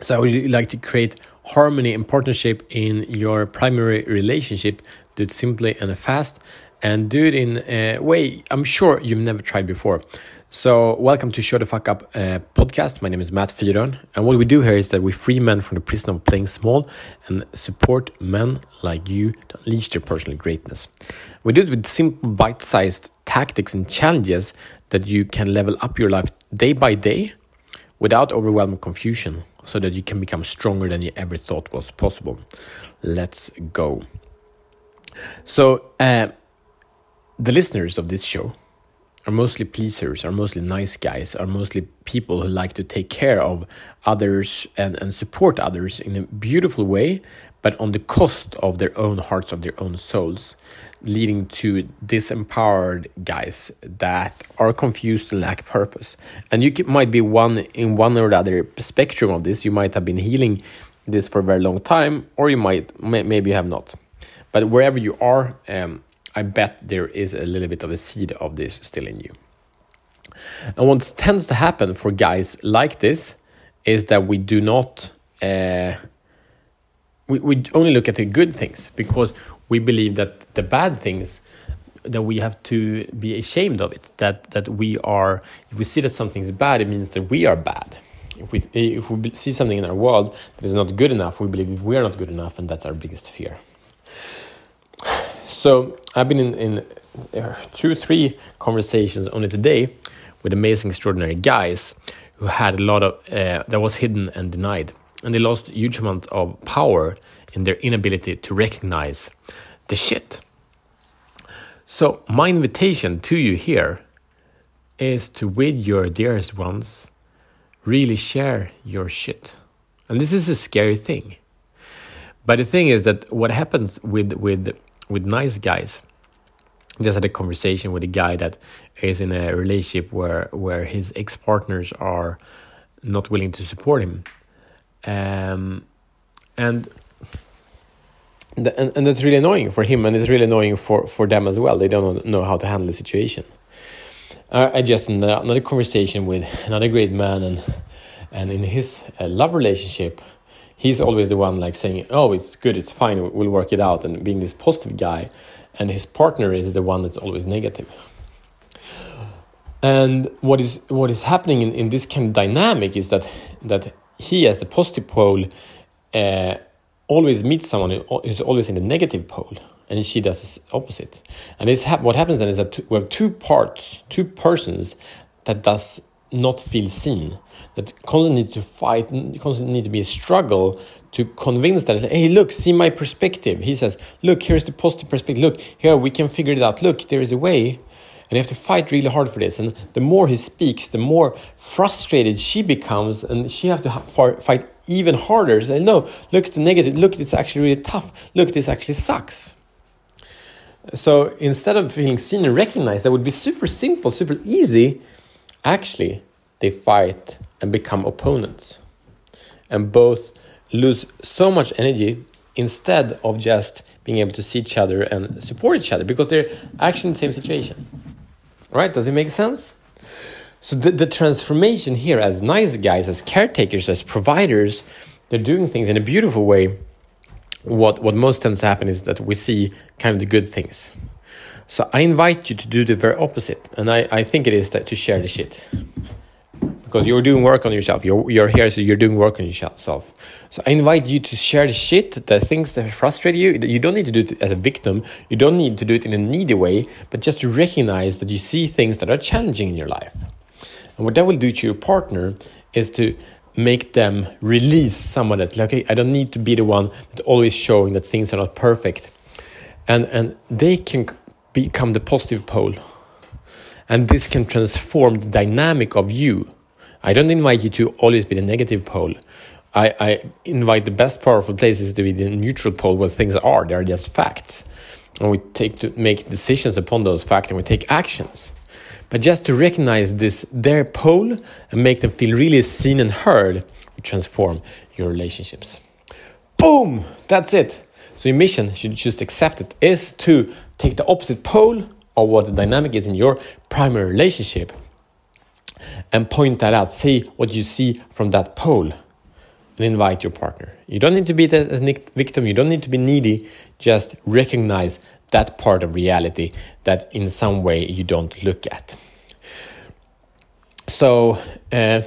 So, would you like to create harmony and partnership in your primary relationship? Do it simply and fast, and do it in a way I'm sure you've never tried before. So, welcome to Show the Fuck Up uh, podcast. My name is Matt Fyron, and what we do here is that we free men from the prison of playing small and support men like you to unleash their personal greatness. We do it with simple, bite sized tactics and challenges that you can level up your life day by day without overwhelming confusion so that you can become stronger than you ever thought was possible. Let's go. So, uh, the listeners of this show are mostly pleasers, are mostly nice guys, are mostly people who like to take care of others and, and support others in a beautiful way, but on the cost of their own hearts, of their own souls, leading to disempowered guys that are confused and lack purpose. And you might be one in one or the other spectrum of this. You might have been healing this for a very long time, or you might maybe you have not. But wherever you are, um, I bet there is a little bit of a seed of this still in you. And what tends to happen for guys like this is that we do not, uh, we, we only look at the good things because we believe that the bad things that we have to be ashamed of it. That that we are if we see that something is bad it means that we are bad. If we if we see something in our world that is not good enough we believe we are not good enough and that's our biggest fear. So I've been in, in uh, two, three conversations only today with amazing, extraordinary guys who had a lot of uh, that was hidden and denied, and they lost huge amount of power in their inability to recognize the shit. So my invitation to you here is to, with your dearest ones, really share your shit. And this is a scary thing. But the thing is that what happens with with with nice guys. Just had a conversation with a guy that is in a relationship where where his ex partners are not willing to support him, um, and, and and that's really annoying for him, and it's really annoying for for them as well. They don't know how to handle the situation. Uh, I just another conversation with another great man, and and in his uh, love relationship, he's always the one like saying, "Oh, it's good, it's fine, we'll work it out," and being this positive guy, and his partner is the one that's always negative. And what is what is happening in, in this kind of dynamic is that that he, as the positive pole, uh, always meets someone who's always in the negative pole, and she does the opposite. And it's ha what happens then is that we have two parts, two persons that does not feel seen that constantly need to fight, constantly need to be a struggle to convince that, hey, look, see my perspective. He says, look, here's the positive perspective. Look, here we can figure it out. Look, there is a way. You have to fight really hard for this. And the more he speaks, the more frustrated she becomes, and she has to fight even harder. Say, no, look at the negative. Look, it's actually really tough. Look, this actually sucks. So instead of feeling seen and recognized, that would be super simple, super easy. Actually, they fight and become opponents. And both lose so much energy instead of just being able to see each other and support each other because they're actually in the same situation. Right? Does it make sense? So the, the transformation here as nice guys, as caretakers, as providers, they're doing things in a beautiful way. What what most tends to happen is that we see kind of the good things. So I invite you to do the very opposite. And I, I think it is that to share the shit because you're doing work on yourself. You're, you're here, so you're doing work on yourself. So I invite you to share the shit, the things that frustrate you. You don't need to do it as a victim. You don't need to do it in a needy way, but just to recognize that you see things that are challenging in your life. And what that will do to your partner is to make them release someone that, like, okay, I don't need to be the one that's always showing that things are not perfect. And, and they can become the positive pole. And this can transform the dynamic of you I don't invite you to always be the negative pole. I, I invite the best powerful places to be the neutral pole where things are. They are just facts. And we take to make decisions upon those facts and we take actions. But just to recognize this their pole and make them feel really seen and heard will transform your relationships. Boom! That's it. So your mission, should to accept it, is to take the opposite pole of what the dynamic is in your primary relationship and point that out. Say what you see from that pole and invite your partner. You don't need to be the victim, you don't need to be needy, just recognize that part of reality that in some way you don't look at. So, uh,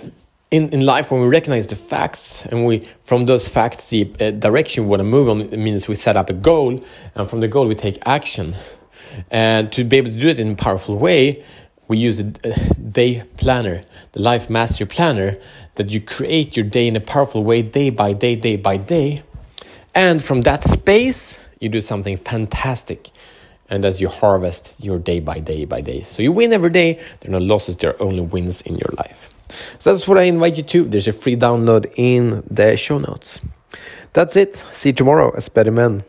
in, in life, when we recognize the facts and we, from those facts, see a direction we want to move on, it means we set up a goal, and from the goal, we take action. And to be able to do it in a powerful way, we use a day planner, the life master planner, that you create your day in a powerful way, day by day, day by day. And from that space, you do something fantastic. And as you harvest your day by day by day. So you win every day. There are no losses, there are only wins in your life. So that's what I invite you to. There's a free download in the show notes. That's it. See you tomorrow as better men.